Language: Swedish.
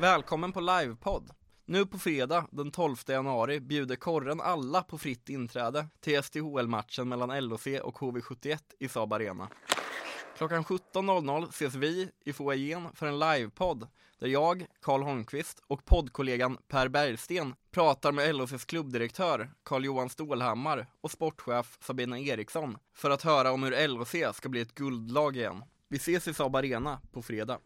Välkommen på livepodd! Nu på fredag den 12 januari bjuder korren alla på fritt inträde till STHL-matchen mellan LOC och HV71 i Saab Arena. Klockan 17.00 ses vi i foajén för en livepodd där jag, Karl Holmqvist och poddkollegan Per Bergsten pratar med LOCs klubbdirektör Carl-Johan Stålhammar och sportchef Sabina Eriksson för att höra om hur LOC ska bli ett guldlag igen. Vi ses i Saab Arena på fredag.